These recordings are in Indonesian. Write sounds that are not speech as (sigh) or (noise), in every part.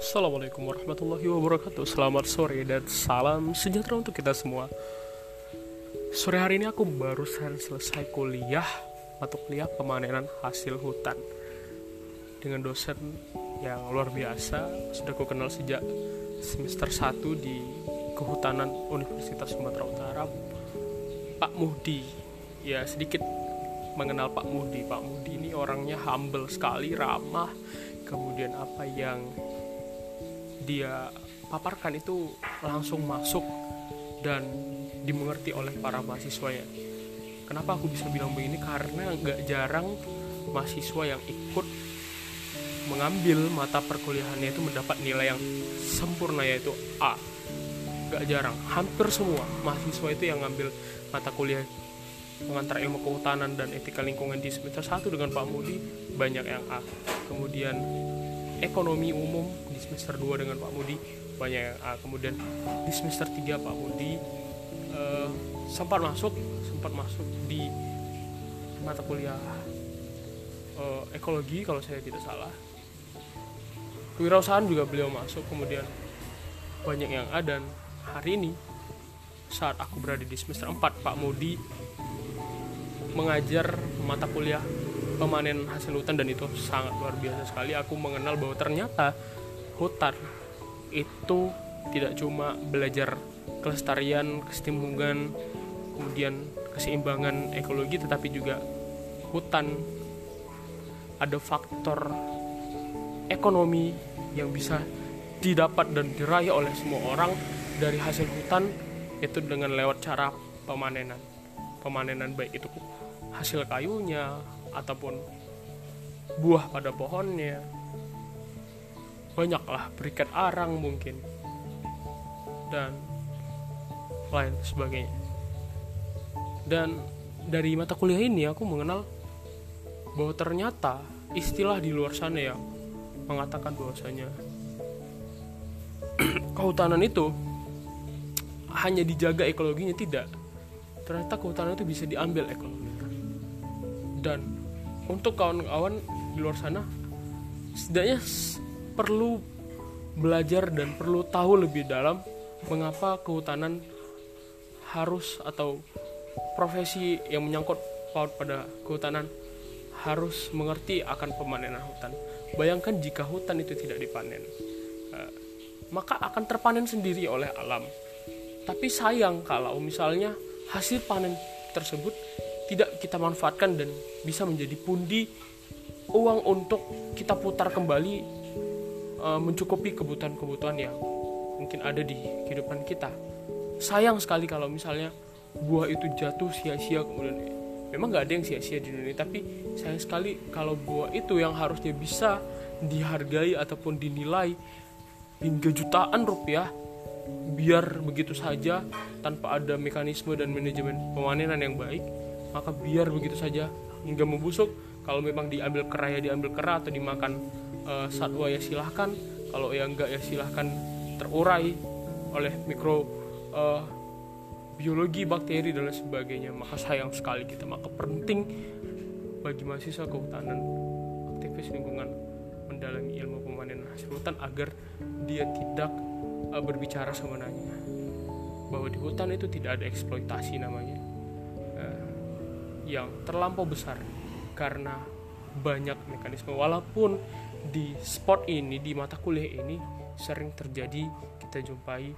Assalamualaikum warahmatullahi wabarakatuh. Selamat sore dan salam sejahtera untuk kita semua. Sore hari ini aku barusan selesai kuliah Mata kuliah pemanenan hasil hutan Dengan dosen yang luar biasa Sudah aku kenal sejak semester 1 di Kehutanan Universitas Sumatera Utara Pak Muhdi. Ya sedikit mengenal Pak Muhdi. Pak Muhdi ini orangnya humble sekali, ramah. Kemudian apa yang dia paparkan itu langsung masuk dan dimengerti oleh para mahasiswanya. Kenapa aku bisa bilang begini? Karena nggak jarang mahasiswa yang ikut mengambil mata perkuliahannya itu mendapat nilai yang sempurna yaitu A. Nggak jarang, hampir semua mahasiswa itu yang ngambil mata kuliah pengantar ilmu kehutanan dan etika lingkungan di semester 1 dengan Pak Mudi banyak yang A. Kemudian ekonomi umum di semester 2 dengan Pak Mudi banyak A kemudian di semester 3 Pak Mudi uh, sempat masuk sempat masuk di mata kuliah uh, ekologi kalau saya tidak salah. Kewirausahaan juga beliau masuk kemudian banyak yang A dan hari ini saat aku berada di semester 4 Pak Mudi mengajar mata kuliah pemanen hasil hutan dan itu sangat luar biasa sekali. Aku mengenal bahwa ternyata hutan itu tidak cuma belajar kelestarian, kesetimbangan, kemudian keseimbangan ekologi tetapi juga hutan ada faktor ekonomi yang bisa didapat dan diraih oleh semua orang dari hasil hutan itu dengan lewat cara pemanenan. Pemanenan baik itu hasil kayunya ataupun buah pada pohonnya banyaklah berikat arang mungkin dan lain sebagainya. Dan dari mata kuliah ini aku mengenal bahwa ternyata istilah di luar sana yang mengatakan bahwasanya (clears throat) kehutanan itu hanya dijaga ekologinya tidak. Ternyata kehutanan itu bisa diambil ekologinya. Dan untuk kawan-kawan di luar sana setidaknya perlu belajar dan perlu tahu lebih dalam mengapa kehutanan harus atau profesi yang menyangkut paut pada kehutanan harus mengerti akan pemanenan hutan. Bayangkan jika hutan itu tidak dipanen, eh, maka akan terpanen sendiri oleh alam. Tapi sayang kalau misalnya hasil panen tersebut tidak kita manfaatkan dan bisa menjadi pundi uang untuk kita putar kembali uh, mencukupi kebutuhan-kebutuhan yang mungkin ada di kehidupan kita. Sayang sekali kalau misalnya buah itu jatuh sia-sia kemudian memang nggak ada yang sia-sia di dunia tapi sayang sekali kalau buah itu yang harusnya bisa dihargai ataupun dinilai hingga jutaan rupiah biar begitu saja tanpa ada mekanisme dan manajemen pemanenan yang baik maka biar begitu saja. Hingga membusuk. Kalau memang diambil kera ya diambil kera atau dimakan uh, satwa ya silahkan. Kalau yang enggak ya silahkan terurai oleh mikro uh, biologi bakteri dan lain sebagainya. Maka sayang sekali kita. Maka penting bagi mahasiswa kehutanan aktivis lingkungan mendalami ilmu pemanenan hasil hutan agar dia tidak uh, berbicara sebenarnya. Bahwa di hutan itu tidak ada eksploitasi namanya yang terlampau besar karena banyak mekanisme. Walaupun di spot ini di mata kuliah ini sering terjadi kita jumpai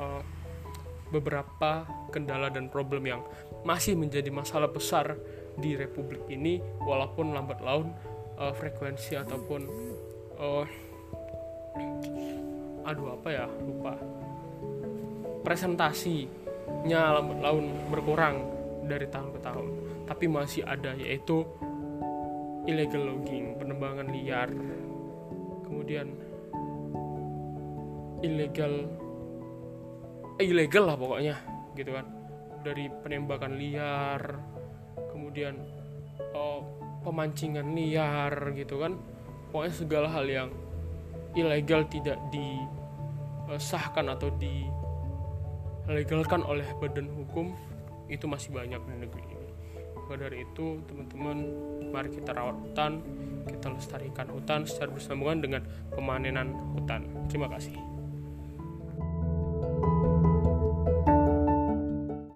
uh, beberapa kendala dan problem yang masih menjadi masalah besar di republik ini walaupun lambat laun uh, frekuensi ataupun uh, aduh apa ya lupa. Presentasinya lambat laun berkurang dari tahun ke tahun tapi masih ada yaitu illegal logging, penebangan liar. Kemudian ilegal eh, ilegal lah pokoknya gitu kan. Dari penembakan liar, kemudian oh, pemancingan liar gitu kan. Pokoknya segala hal yang ilegal tidak disahkan atau dilegalkan oleh badan hukum itu masih banyak di negeri ini maka dari itu teman-teman mari kita rawat hutan kita lestarikan hutan secara bersambungan dengan pemanenan hutan. Terima kasih